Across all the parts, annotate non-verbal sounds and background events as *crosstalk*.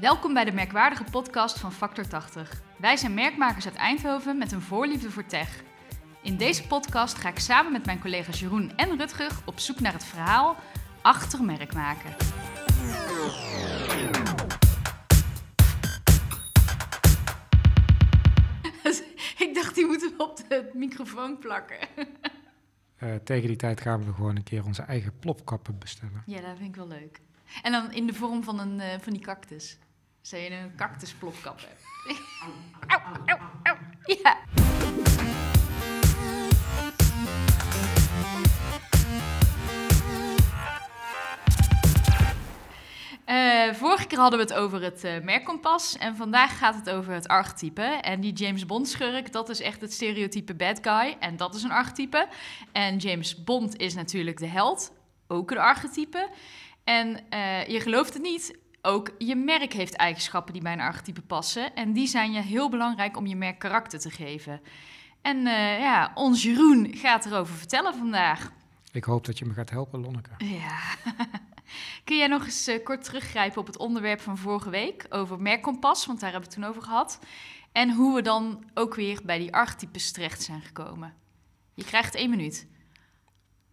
Welkom bij de merkwaardige podcast van Factor 80. Wij zijn merkmakers uit Eindhoven met een voorliefde voor tech. In deze podcast ga ik samen met mijn collega's Jeroen en Rutger op zoek naar het verhaal achter merkmaken. *laughs* ik dacht, die moeten we op de microfoon plakken. Uh, tegen die tijd gaan we gewoon een keer onze eigen plopkappen bestellen. Ja, dat vind ik wel leuk. En dan in de vorm van, een, uh, van die cactus. Zou je een cactusplopkap hebt. au, au, au. Ja. Uh, vorige keer hadden we het over het uh, merkkompas en vandaag gaat het over het archetype. En die James Bond schurk, dat is echt het stereotype bad guy en dat is een archetype. En James Bond is natuurlijk de held, ook een archetype. En uh, je gelooft het niet, ook je merk heeft eigenschappen die bij een archetype passen. En die zijn je heel belangrijk om je merk karakter te geven. En ja, ons Jeroen gaat erover vertellen vandaag. Ik hoop dat je me gaat helpen, Lonneke. Ja. *laughs* Kun jij nog eens uh, kort teruggrijpen op het onderwerp van vorige week over merkkompas, want daar hebben we het toen over gehad. En hoe we dan ook weer bij die archetypes terecht zijn gekomen. Je krijgt één minuut.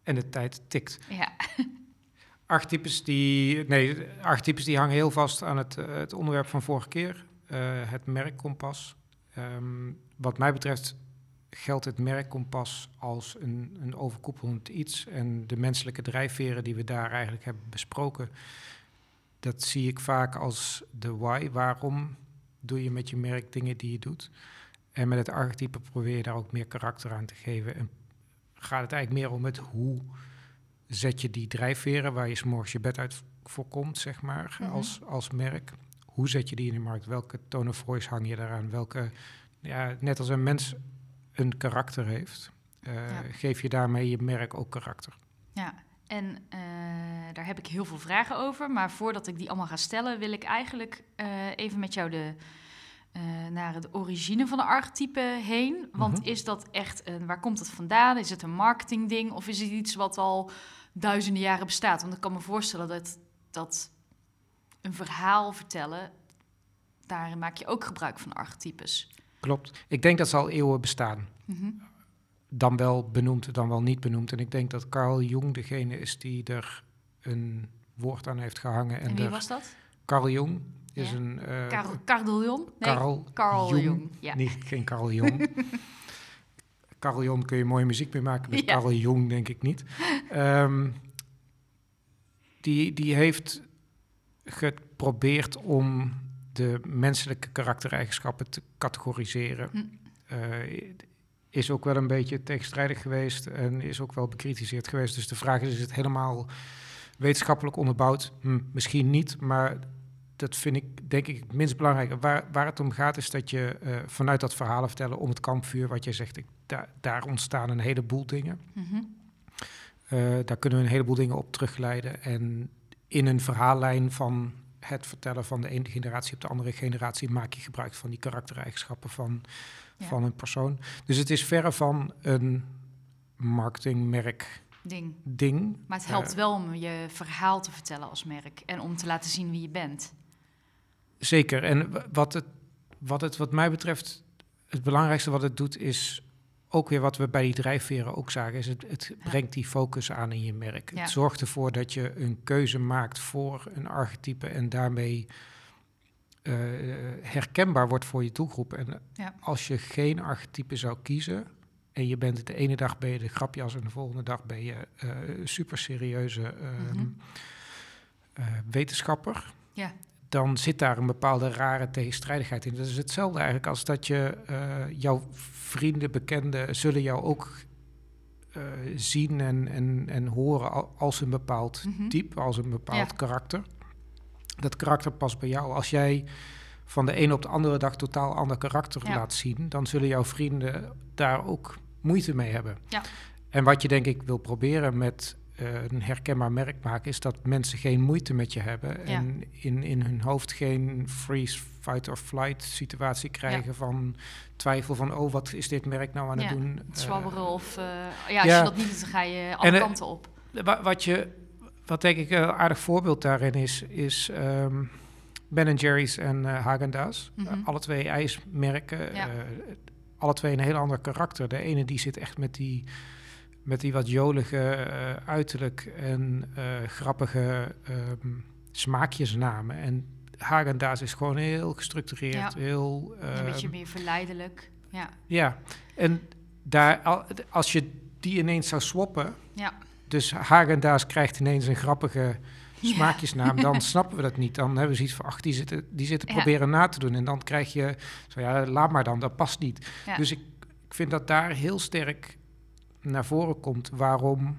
En de tijd tikt. Ja. *laughs* Archetypes die, nee, archetypes die hangen heel vast aan het, uh, het onderwerp van vorige keer, uh, het merkkompas. Um, wat mij betreft geldt het merkkompas als een, een overkoepelend iets. En de menselijke drijfveren die we daar eigenlijk hebben besproken, dat zie ik vaak als de why. Waarom doe je met je merk dingen die je doet? En met het archetype probeer je daar ook meer karakter aan te geven. En gaat het eigenlijk meer om het hoe zet je die drijfveren waar je s'morgens je bed uit voorkomt, zeg maar, mm -hmm. als, als merk. Hoe zet je die in de markt? Welke tone of voice hang je daaraan? Welke, ja, net als een mens een karakter heeft, uh, ja. geef je daarmee je merk ook karakter. Ja, en uh, daar heb ik heel veel vragen over. Maar voordat ik die allemaal ga stellen, wil ik eigenlijk uh, even met jou de, naar de origine van de archetype heen. Want mm -hmm. is dat echt een, waar komt het vandaan? Is het een marketingding of is het iets wat al duizenden jaren bestaat? Want ik kan me voorstellen dat, dat een verhaal vertellen, daarin maak je ook gebruik van archetypes. Klopt. Ik denk dat ze al eeuwen bestaan. Mm -hmm. Dan wel benoemd, dan wel niet benoemd. En ik denk dat Carl Jung degene is die er een woord aan heeft gehangen. En, en wie was dat? Carl Jung is een... Uh, Carl, Carl? Nee, Carl, Carl. Ja. Niet, geen Carl Jung. Carl *laughs* Jung kun je mooie muziek mee maken. Met ja. Carl Jung denk ik niet. Um, die, die heeft geprobeerd om de menselijke karaktereigenschappen te categoriseren. Hm. Uh, is ook wel een beetje tegenstrijdig geweest en is ook wel bekritiseerd geweest. Dus de vraag is, is het helemaal wetenschappelijk onderbouwd? Hm, misschien niet, maar dat vind ik denk ik het minst belangrijke. Waar, waar het om gaat is dat je uh, vanuit dat verhalen vertellen om het kampvuur, wat je zegt, ik, da, daar ontstaan een heleboel dingen. Mm -hmm. uh, daar kunnen we een heleboel dingen op terugleiden. En in een verhaallijn van het vertellen van de ene generatie op de andere generatie maak je gebruik van die karaktereigenschappen van, ja. van een persoon. Dus het is verre van een marketingmerk ding. ding. Maar het helpt uh, wel om je verhaal te vertellen als merk en om te laten zien wie je bent. Zeker. En wat het, wat het wat mij betreft, het belangrijkste wat het doet is ook weer wat we bij die drijfveren ook zagen, is het, het brengt die focus aan in je merk. Ja. Het zorgt ervoor dat je een keuze maakt voor een archetype en daarmee uh, herkenbaar wordt voor je doelgroep. En ja. als je geen archetype zou kiezen en je bent de ene dag ben je de grapjas en de volgende dag ben je uh, super serieuze mm -hmm. wetenschapper. Ja dan zit daar een bepaalde rare tegenstrijdigheid in. Dat is hetzelfde eigenlijk als dat je uh, jouw vrienden, bekenden zullen jou ook uh, zien en, en, en horen als een bepaald mm -hmm. type, als een bepaald ja. karakter. Dat karakter past bij jou. Als jij van de ene op de andere dag totaal ander karakter ja. laat zien, dan zullen jouw vrienden daar ook moeite mee hebben. Ja. En wat je denk ik wil proberen met een herkenbaar merk maken, is dat mensen geen moeite met je hebben ja. en in, in hun hoofd geen freeze, fight or flight situatie krijgen ja. van twijfel van, oh, wat is dit merk nou aan ja, het doen? Zwabberen uh, of, uh, ja, als je dat niet doet, dan ga je alle en, kanten op. Wat je, wat denk ik een aardig voorbeeld daarin is, is um, Ben Jerry's en uh, Häagen-Dazs. Mhm. Alle twee ijsmerken. Ja. Alle twee een heel ander karakter. De ene die zit echt met die, met die wat jolige uh, uiterlijk en uh, grappige um, smaakjesnamen. En Häagen-Dazs is gewoon heel gestructureerd. Ja. Heel, een beetje ehm, meer verleidelijk. Ja. Ja, en daar, al- als je die ineens zou swappen... Ja. Dus Häagen-Dazs krijgt ineens een grappige Ja. smaakjesnaam, dan *laughs* snappen we dat niet. Dan hebben we zoiets van, ach, die zitten, die zitten Ja. proberen na te doen. En dan krijg je, zo ja, laat maar dan, dat past niet. Dus ik, ik vind dat daar heel sterk naar voren komt waarom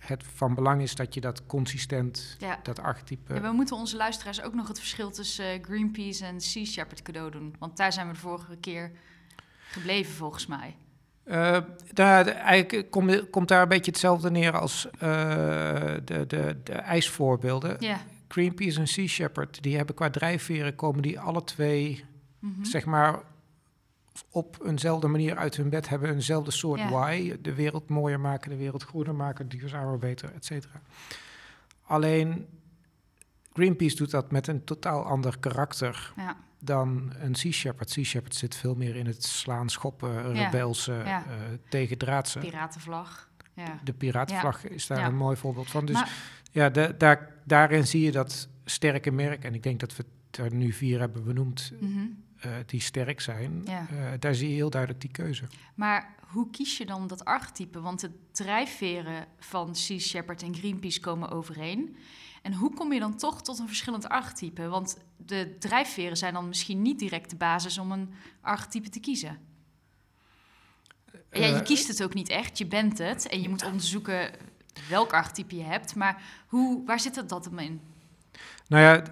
het van belang is dat je dat consistent, Ja. dat archetype... Ja, we moeten onze luisteraars ook nog het verschil tussen eh, Greenpeace en Sea Shepherd cadeau doen. Want daar zijn we de vorige keer gebleven, volgens mij. Eh, daar, de- eigenlijk komt, komt daar een beetje hetzelfde neer als eh, de, de, de ijsvoorbeelden. Ja. Greenpeace en Sea Shepherd, die hebben qua drijfveren komen die alle twee Mhm. zeg maar op eenzelfde manier uit hun bed hebben eenzelfde soort Ja. why. De wereld mooier maken, de wereld groener maken, duurzamer, beter, et cetera. Alleen Greenpeace doet dat met een totaal ander karakter ja. dan een Sea Shepherd. Sea Shepherd zit veel meer in het slaan, schoppen, Ja. rebelse, Ja. eh, tegendraadse. Piratenvlag. Ja. De piratenvlag is daar Ja. een mooi voorbeeld van. Dus Maar- ja, de- daar, daarin zie je dat sterke merk. En ik denk dat we het er nu vier hebben benoemd Mhm. Eh, die sterk zijn. Ja. Eh, daar zie je heel duidelijk die keuze. Maar hoe kies je dan dat archetype? Want de drijfveren van Sea Shepherd en Greenpeace komen overeen. En hoe kom je dan toch tot een verschillend archetype? Want de drijfveren zijn dan misschien niet direct de basis om een archetype te kiezen. ja, je Eh, kiest het ook niet echt, je bent het. En je moet onderzoeken welk archetype je hebt. Maar hoe, waar zit dat hem in? Nou ja,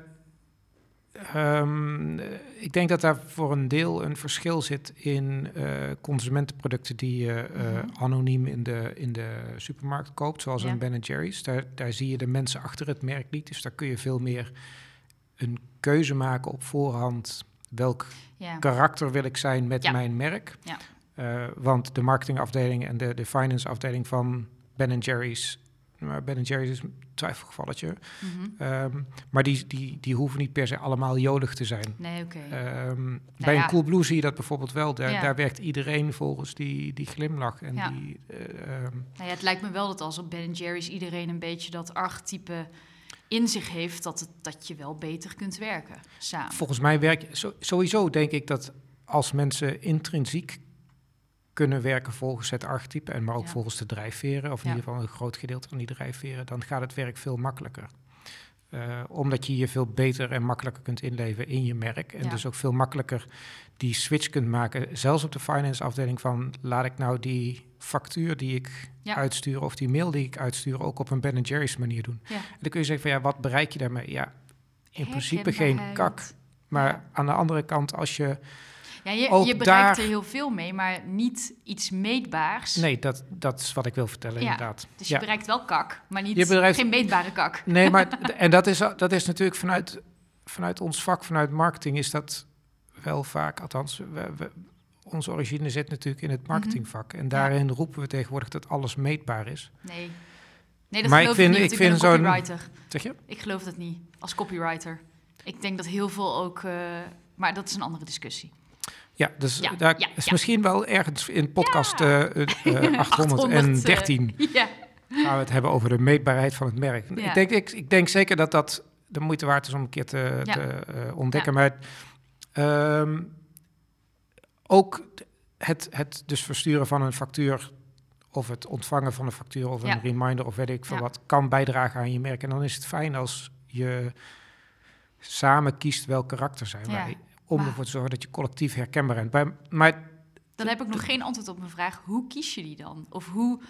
ehm, eh, ik denk dat daar voor een deel een verschil zit in eh, consumentenproducten die je eh, Mhm. anoniem in de, in de supermarkt koopt, zoals Ja. een Ben Jerry's. Daar, daar zie je de mensen achter het merk niet, dus daar kun je veel meer een keuze maken op voorhand. Welk Ja. karakter wil ik zijn met Ja. mijn merk? Ja. Eh, want de marketingafdeling en de, de finance afdeling van Ben Jerry's, maar Ben Jerry's is een twijfelgevalletje, Mhm. Ehm, maar die, die, die hoeven niet per se allemaal jolig te zijn. Nee, oké. Ehm, bij ja. een Coolblue zie je dat bijvoorbeeld wel. Daar, Ja. daar werkt iedereen volgens die, die glimlach. En Ja. die, Nou ja, het lijkt me wel dat als op Ben Jerry's iedereen een beetje dat archetype in zich heeft, dat, het, dat je wel beter kunt werken samen. volgens mij werk sowieso denk ik dat als mensen intrinsiek kunnen werken volgens het archetype en maar ook Ja. volgens de drijfveren, of in Ja. ieder geval een groot gedeelte van die drijfveren, dan gaat het werk veel makkelijker. Eh, omdat je je veel beter en makkelijker kunt inleven in je merk. En Ja. dus ook veel makkelijker die switch kunt maken. Zelfs op de finance afdeling van laat ik nou die factuur die ik Ja. uitstuur of die mail die ik uitstuur ook op een Ben Jerry's manier doen. Ja. En dan kun je zeggen van ja, wat bereik je daarmee? Ja, in principe geen kak. Maar aan de andere kant, als je... Ja, je, Ook je bereikt daar- er heel veel mee, maar niet iets meetbaars. Nee, dat, dat is wat ik wil vertellen, Ja. inderdaad. Dus je Ja. bereikt wel kak, maar niet, Je bereikt- geen meetbare kak. Nee, maar *laughs* en dat is, dat is natuurlijk vanuit, vanuit ons vak, vanuit marketing, is dat wel vaak, althans, we, we- onze origine zit natuurlijk in Mhm. het marketingvak. En daarin roepen we tegenwoordig dat alles meetbaar is. Nee. Nee, dat Maar geloof ik vind- ik niet. ik Ik, ben vind een zo'n- copywriter. Zeg je? Ik geloof dat niet, als copywriter. Ik denk dat heel veel ook... eh, maar dat is een andere discussie. Ja, dus Ja, daar ja, is misschien wel ergens in podcast eh, eh, *laughs* 813 *laughs* Ja, gaan we het hebben over de meetbaarheid van het merk. Ik, denk, ik, ik denk zeker dat dat de moeite waard is om een keer te, eh, ontdekken. Maar ehm, ook het, het dus versturen van een factuur of het ontvangen van een factuur of een reminder of weet ik veel wat, kan bijdragen aan je merk. En dan is het fijn als je samen kiest welk karakter zijn wij. Om ervoor te zorgen dat je collectief herkenbaar bent. Maar dan heb ik nog geen antwoord op mijn vraag. Hoe kies je die dan? Of hoe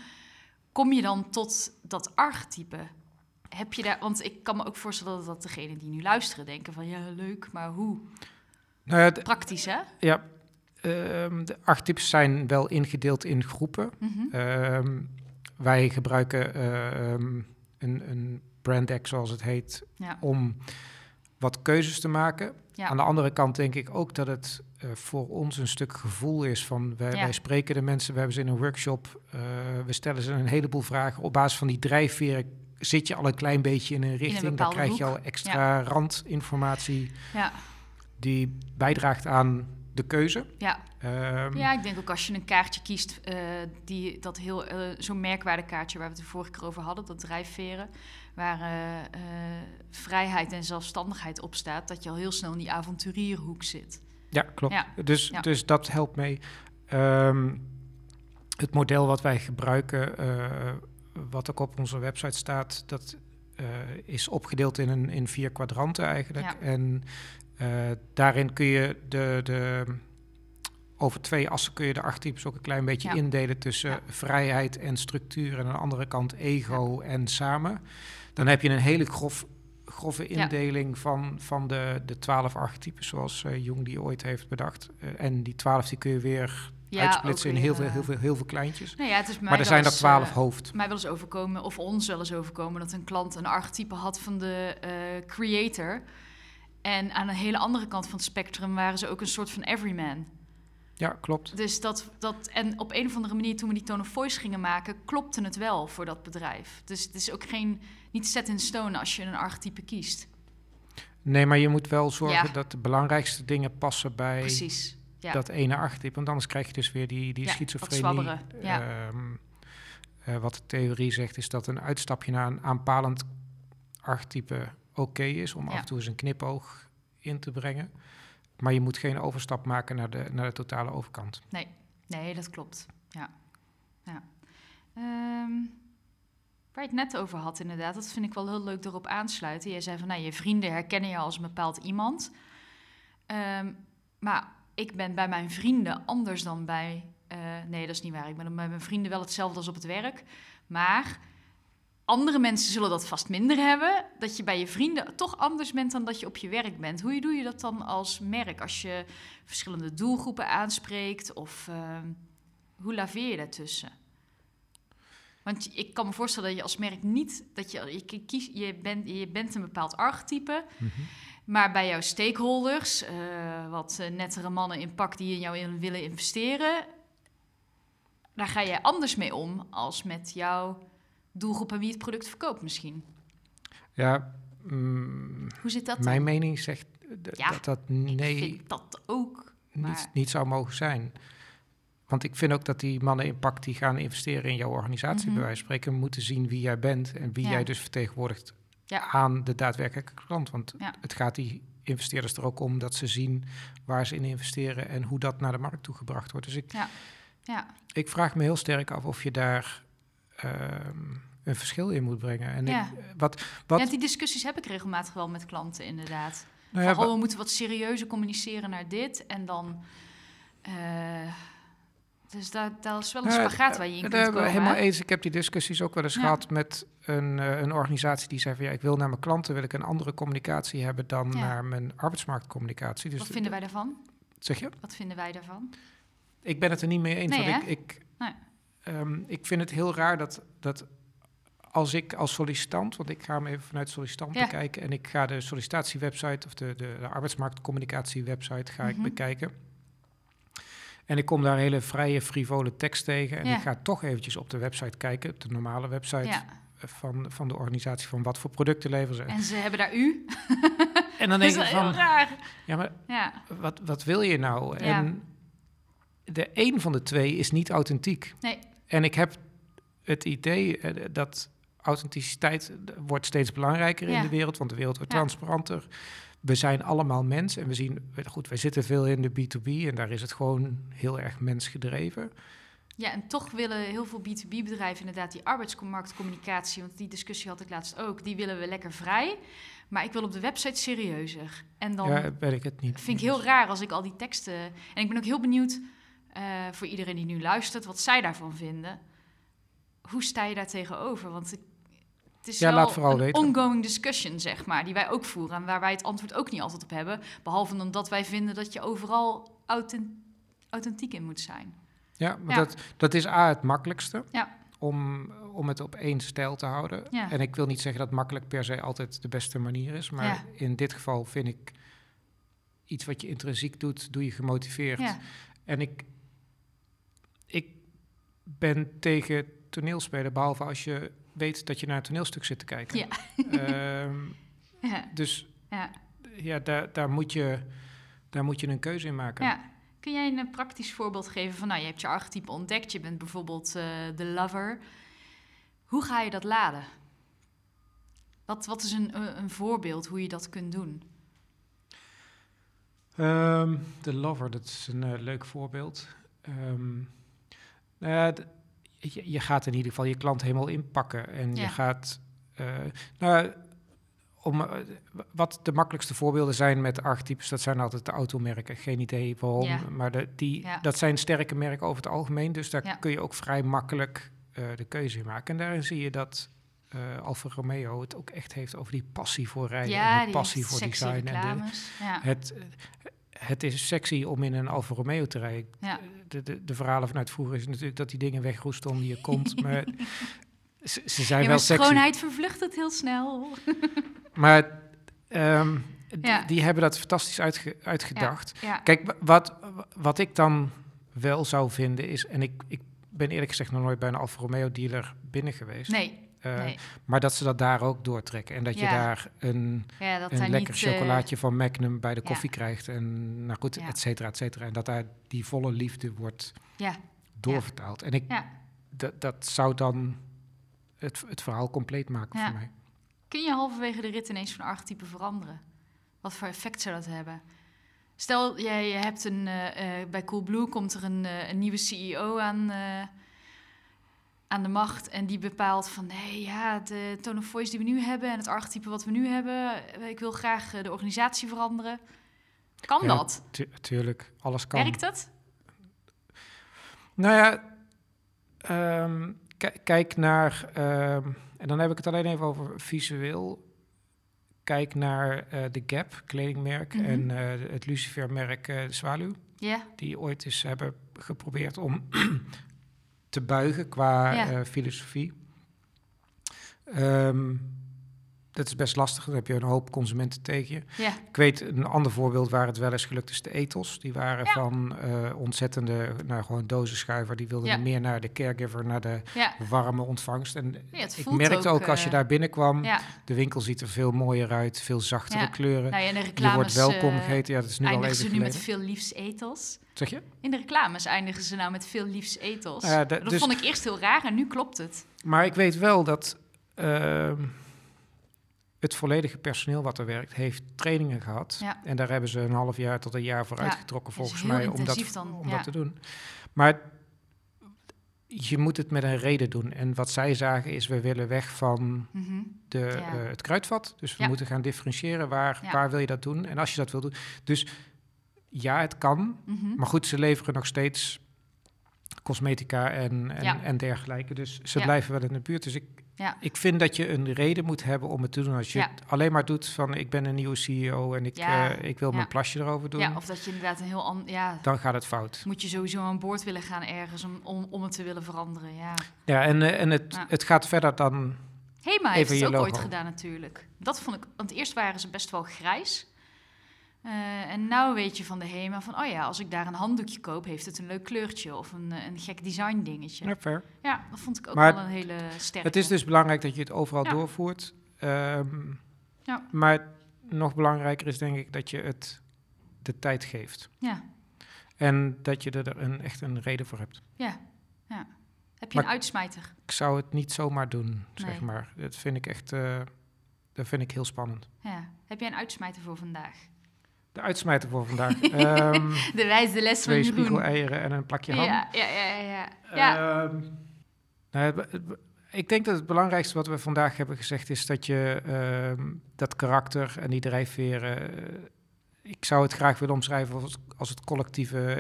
kom je dan tot dat archetype? Heb je daar, want ik kan me ook voorstellen dat, dat degenen die nu luisteren denken van ja, leuk, maar hoe? nou ja, Praktisch, hè? ja, ehm, de archetypes zijn wel ingedeeld in groepen. Mhm. Ehm, wij gebruiken eh, ehm, een, een brand deck, zoals het heet, Ja. om wat keuzes te maken. Ja. Aan de andere kant denk ik ook dat het eh, voor ons een stuk gevoel is van wij, Ja. wij spreken de mensen, we hebben ze in een workshop, eh, we stellen ze een heleboel vragen. Op basis van die drijfveren zit je al een klein beetje in een richting. dan krijg je al extra randinformatie Ja, die bijdraagt aan de keuze. ja. Ehm, ja, ik denk ook als je een kaartje kiest, eh, die, dat heel, eh, zo'n merkwaardekaartje waar we het de vorige keer over hadden, dat drijfveren, waar eh, vrijheid en zelfstandigheid op staat, dat je al heel snel in die avonturierhoek zit. Ja, klopt. Ja, Dus, ja. dus dat helpt mee. Ehm, het model wat wij gebruiken, wat ook op onze website staat, dat is opgedeeld in, een, in vier kwadranten eigenlijk. Ja. En daarin kun je de, de, over twee assen kun je de archetypes ook een klein beetje Ja. indelen tussen Ja. vrijheid en structuur en aan de andere kant ego en samen. Dan heb je een hele grof, grove indeling van, van de, de twaalf archetypes zoals eh, Jung die ooit heeft bedacht. Eh, en die twaalf die kun je weer Ja, uitsplitsen in heel veel, heel, eh, veel, heel veel kleintjes. Nou ja, het is mij Maar er zijn er twaalf eh, hoofd. mij wel eens overkomen, of ons wel eens overkomen, dat een klant een archetype had van de eh, creator. En aan een hele andere kant van het spectrum waren ze ook een soort van everyman. Ja, klopt. Dus dat, dat, en op een of andere manier, toen we die tone of voice gingen maken, klopte het wel voor dat bedrijf. Dus het is ook geen, niet set in stone als je een archetype kiest. Nee, maar je moet wel zorgen Ja. dat de belangrijkste dingen passen bij Precies. Ja. dat ene archetype. Want anders krijg je dus weer die, die Ja, wat schizofrenie. ja. Ehm, eh, wat de theorie zegt is dat een uitstapje naar een aanpalend archetype oké is om Ja. af en toe eens een knipoog in te brengen. Maar je moet geen overstap maken naar de, naar de totale overkant. Nee, dat klopt. Ja. ja. Ehm, waar je het net over had, inderdaad, dat vind ik wel heel leuk erop aansluiten. Jij zei van, nou, je vrienden herkennen je als een bepaald iemand. Ehm, maar ik ben bij mijn vrienden anders dan bij. eh, nee, dat is niet waar. Ik ben bij mijn vrienden wel hetzelfde als op het werk. Maar andere mensen zullen dat vast minder hebben. Dat je bij je vrienden toch anders bent dan dat je op je werk bent. Hoe doe je dat dan als merk? Als je verschillende doelgroepen aanspreekt? Of ehm, hoe laveer je daartussen? Want je- ik kan me voorstellen dat je als merk niet dat je, je, kies, je, bent, je bent een bepaald archetype, maar bij jouw stakeholders, eh, wat eh, nettere mannen in pak die in jou in willen investeren, daar ga jij anders mee om als met jouw doelgroep en wie het product verkoopt misschien. Ja, mm, Hoe zit dat dan? mijn mening zegt Ja, dat dat Ik nee, vind dat ook. niet, maar- niet zou mogen zijn. Want ik vind ook dat die mannen in pak die gaan investeren in jouw organisatie, Mhm. bij wijze van spreken, moeten zien wie jij bent en wie Ja. jij dus vertegenwoordigt Ja. aan de daadwerkelijke klant. Want Ja. het gaat die investeerders er ook om dat ze zien waar ze in investeren en hoe dat naar de markt toe gebracht wordt. Dus ik, Ja, ik vraag me heel sterk af of je daar een verschil in moet brengen. En Ja. ik, wat, wat, ja, die discussies heb ik regelmatig wel met klanten inderdaad. nou ja, van, oh, we moeten wat serieuzer communiceren naar dit. En dan... eh, dus daar, daar is wel een Nou, spagaat waar je in kunt we komen. helemaal hè? eens. Ik heb die discussies ook wel eens Ja. gehad met een, eh, een organisatie die zei van ja, ik wil naar mijn klanten wil ik een andere communicatie hebben dan Ja. naar mijn arbeidsmarktcommunicatie. Dus Wat vinden wij daarvan? zeg je? Wat vinden wij daarvan? Ik ben het er niet mee eens. Nee, want ik, ik, Nee. Ehm, ik vind het heel raar dat, dat als ik als sollicitant, want ik ga hem even vanuit sollicitant Ja. bekijken en ik ga de sollicitatiewebsite of de, de, de arbeidsmarktcommunicatiewebsite ga ik Mhm. bekijken. En ik kom daar hele vrije, frivole tekst tegen. En Ja. ik ga toch eventjes op de website kijken, op de normale website Ja. van, van de organisatie, van wat voor producten leveren ze. En ze hebben daar u. *laughs* En dan denk is ik van, raar. ja, maar Ja, wat, wat wil je nou? En de een van de twee is niet authentiek. nee. En ik heb het idee eh, dat authenticiteit eh, wordt steeds belangrijker Ja. in de wereld, want de wereld wordt Ja. transparanter. We zijn allemaal mens en we zien, goed, wij zitten veel in de B2B en daar is het gewoon heel erg mensgedreven. Ja, en toch willen heel veel B2B-bedrijven inderdaad die arbeidsmarktcommunicatie, want die discussie had ik laatst ook, die willen we lekker vrij. Maar ik wil op de website serieuzer. En dan ja, ben ik het niet. vind ik heel raar als ik al die teksten. En ik ben ook heel benieuwd eh, voor iedereen die nu luistert, wat zij daarvan vinden. Hoe sta je daar tegenover? Want het is Ja, wel laat vooral een weten. ongoing discussion, zeg maar, die wij ook voeren. En waar wij het antwoord ook niet altijd op hebben. Behalve dan dat wij vinden dat je overal authen- authentiek in moet zijn. Ja, maar Ja. Dat, dat is A, het makkelijkste. Ja. Om, om het op één stijl te houden. Ja. En ik wil niet zeggen dat makkelijk per se altijd de beste manier is. Maar in dit geval vind ik iets wat je intrinsiek doet, doe je gemotiveerd. En ik ben tegen toneelspelen, behalve als je weet dat je naar een toneelstuk zit te kijken. Ja. Ehm, *laughs* Ja, dus ja, ja, daar, daar, moet je, daar moet je een keuze in maken. ja. Kun jij een eh, praktisch voorbeeld geven van, nou, je hebt je archetype ontdekt, je bent bijvoorbeeld eh, de lover. Hoe ga je dat laden? Wat, wat is een, een een voorbeeld hoe je dat kunt doen? Ehm, de Lover, dat is een eh, leuk voorbeeld. Ehm, nou je, je gaat in ieder geval je klant helemaal inpakken. En Ja. je gaat... eh, nou, om, eh, wat de makkelijkste voorbeelden zijn met archetypes, dat zijn altijd de automerken. Geen idee waarom, Ja. maar de, die, Ja. dat zijn sterke merken over het algemeen. Dus daar kun je ook vrij makkelijk eh, de keuze in maken. En daarin zie je dat Alfa Romeo het ook echt heeft over die passie voor rijden. en de passie voor design. En de. Ja, het, het is sexy om in een Alfa Romeo te rijden. ja. De, de, de verhalen vanuit vroeger is natuurlijk dat die dingen wegroesten om je kont. maar *laughs* ze, ze zijn ja wel sexy. schoonheid vervlucht het heel snel. *laughs* Maar ehm, Ja. die hebben dat fantastisch uitge- uitgedacht. Ja, Kijk, wa- wat, wat ik dan wel zou vinden is... en ik, ik ben eerlijk gezegd nog nooit bij een Alfa Romeo dealer binnen geweest. nee, Eh, nee. Maar dat ze dat daar ook doortrekken. En dat je daar een, Ja, dat een daar lekker niet, eh, chocolaatje van Magnum bij de ja. koffie krijgt. En nou goed, et cetera, et cetera. En dat daar die volle liefde wordt ja, doorvertaald. En ik, dat, dat zou dan het, het verhaal compleet maken voor mij. Kun je halverwege de rit ineens van archetype veranderen? Wat voor effect zou dat hebben? Stel, jij je hebt een, eh, eh, bij Coolblue komt er een, eh, een nieuwe CEO aan, eh, aan de macht en die bepaalt van, nee, ja, de tone of voice die we nu hebben en het archetype wat we nu hebben, eh, ik wil graag eh, de organisatie veranderen. Kan Ja, dat? Tu- tuurlijk, alles kan. Werkt dat? Nou ja, ehm, ki- kijk naar, ehm, en dan heb ik het alleen even over visueel. Kijk naar eh, de Gap, kledingmerk, Mhm. en het Lucifer-merk eh, de Zwaluw. Ja, Die ooit eens hebben geprobeerd om te buigen qua Ja. eh, filosofie. Ehm, dat is best lastig, dan heb je een hoop consumenten tegen je. ja, Ik weet een ander voorbeeld waar het wel eens gelukt is, de ethos. Die waren Ja. van eh, ontzettende, nou gewoon dozenschuiver. Die wilden Ja. meer naar de caregiver, naar de ja. warme ontvangst. En ik merkte ook, als je eh, daar binnenkwam, ja. de winkel ziet er veel mooier uit, veel zachtere Ja. kleuren. Nou de je reclames wordt welkom eh, gegeten. Ja, dat is nu al eindigen even ze nu met veel liefs ethos. Zeg je? In de reclames eindigen ze nou met veel liefs da- dat dus- vond ik eerst heel raar en nu klopt het. Maar ik weet wel dat ehm, het volledige personeel wat er werkt, heeft trainingen gehad. Ja. En daar hebben ze een half jaar tot een jaar voor uitgetrokken, volgens mij, om, dat, dan, om dat te doen. Maar je moet het met een reden doen. En wat zij zagen is, we willen weg van Mhm. de, Ja. eh, het kruidvat. Dus we Ja. moeten gaan differentiëren. Waar, Ja. waar wil je dat doen? En als je dat wil doen. Dus ja, het kan. Mhm. Maar goed, ze leveren nog steeds cosmetica en, en, en dergelijke. Dus ze blijven wel in de buurt. Dus ik, Ja. ik vind dat je een reden moet hebben om het te doen. Als je Ja. het alleen maar doet van ik ben een nieuwe CEO en ik, Ja. eh, ik wil mijn plasje erover doen. ja, of dat je inderdaad een heel ander... Ja, Dan gaat het fout. moet je sowieso aan boord willen gaan ergens om, om, om het te willen veranderen, ja. Ja, en, eh, en het, het gaat verder dan. Hema heeft het ook logo. ooit gedaan natuurlijk. Dat vond ik... Want eerst waren ze best wel grijs. Eh, en nou weet je van de Hema van... Oh ja, als ik daar een handdoekje koop, heeft het een leuk kleurtje. Of een, eh, een gek design dingetje. Ja, fair. Ja, dat vond ik ook Maar wel een hele sterke. Het is dus belangrijk dat je het overal Ja. doorvoert. Ehm, Ja. Maar nog belangrijker is denk ik dat je het de tijd geeft. Ja, En dat je er een, echt een reden voor hebt. ja, ja. Heb je Maar- een uitsmijter? Ik zou het niet zomaar doen, zeg maar. Dat vind ik echt eh, dat vind ik heel spannend. Ja. Heb jij een uitsmijter voor vandaag? De uitsmijter voor vandaag. *laughs* Ehm, De wijze les van twee Jeroen. spiegeleieren en een plakje ham. Ja, ja, ja, ja. ja. Ehm, nou, ik denk dat het belangrijkste wat we vandaag hebben gezegd is dat je ehm, dat karakter en die drijfveren. eh, ik zou het graag willen omschrijven als, als het collectieve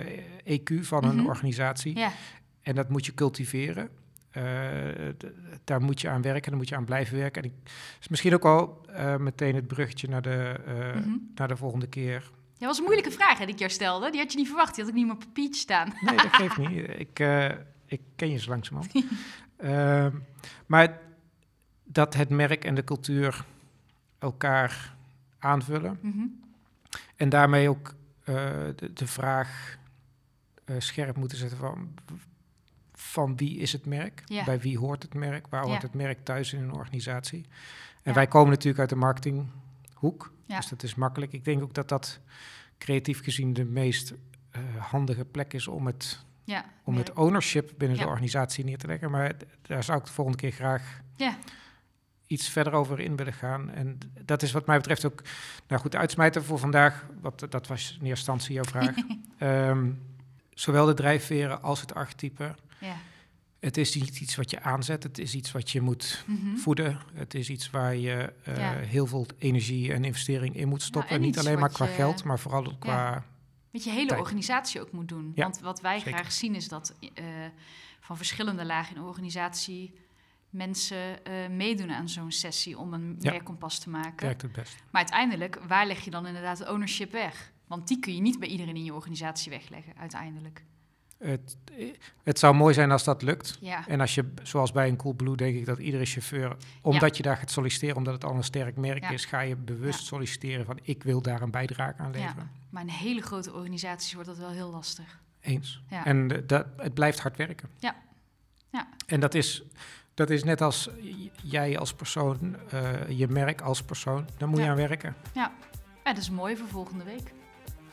eh, EQ van een Mhm. organisatie. ja. En dat moet je cultiveren. Eh, daar moet je aan werken, daar moet je aan blijven werken. En ik, is misschien ook al eh, meteen het bruggetje naar de, eh, Mhm. naar de volgende keer. Dat was een moeilijke vraag hè, die ik jou stelde. Die had je niet verwacht. Die had ik niet op papiertje staan. Nee, dat geeft *laughs* niet. Ik, ik ken je zo langzamerhand. *laughs* Ehm, maar dat het merk en de cultuur elkaar aanvullen. Mhm. En daarmee ook de, de vraag scherp moeten zetten van... van wie is het merk, Ja. bij wie hoort het merk, waar Ja. hoort het merk thuis in een organisatie. En wij komen natuurlijk uit de marketinghoek, dus dat is makkelijk. Ik denk ook dat dat creatief gezien de meest eh, handige plek is om het, Ja, om merk. het ownership binnen Ja. de organisatie neer te leggen. Maar daar zou ik de volgende keer graag Ja. iets verder over in willen gaan. En dat is wat mij betreft ook, nou goed, uitsmijten voor vandaag. Wat, dat was in eerste instantie jouw vraag. *laughs* Ehm, zowel de drijfveren als het archetype. Ja. Het is niet iets wat je aanzet, het is iets wat je moet Mhm. voeden. Het is iets waar je eh, Ja. heel veel energie en investering in moet stoppen. en en niet alleen maar qua je- geld, maar vooral ook qua... Wat je hele Tijd. organisatie ook moet doen. Want wat wij zeker. graag zien is dat eh, van verschillende lagen in de organisatie mensen eh, meedoen aan zo'n sessie om een Ja. merkkompas te maken. werkt het best. Maar uiteindelijk, waar leg je dan inderdaad de ownership weg? Want die kun je niet bij iedereen in je organisatie wegleggen, uiteindelijk. Het, het zou mooi zijn als dat lukt. Ja, En als je, zoals bij een Coolblue, denk ik dat iedere chauffeur, omdat je daar gaat solliciteren, omdat het al een sterk merk Ja. is, ga je bewust Ja. solliciteren van ik wil daar een bijdrage aan ja. leveren. Maar in hele grote organisaties wordt dat wel heel lastig. Eens. Ja. En dat, het blijft hard werken. Ja. Ja. En dat is, dat is net als jij als persoon, eh, je merk als persoon, daar moet je Ja. aan werken. Ja, dat is mooi voor volgende week.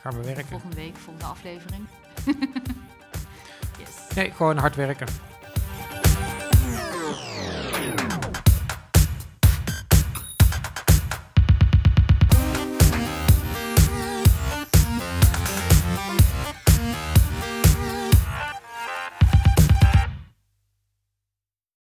Gaan we werken. Volgende week, volgende aflevering. *laughs* Nee, gewoon hard werken.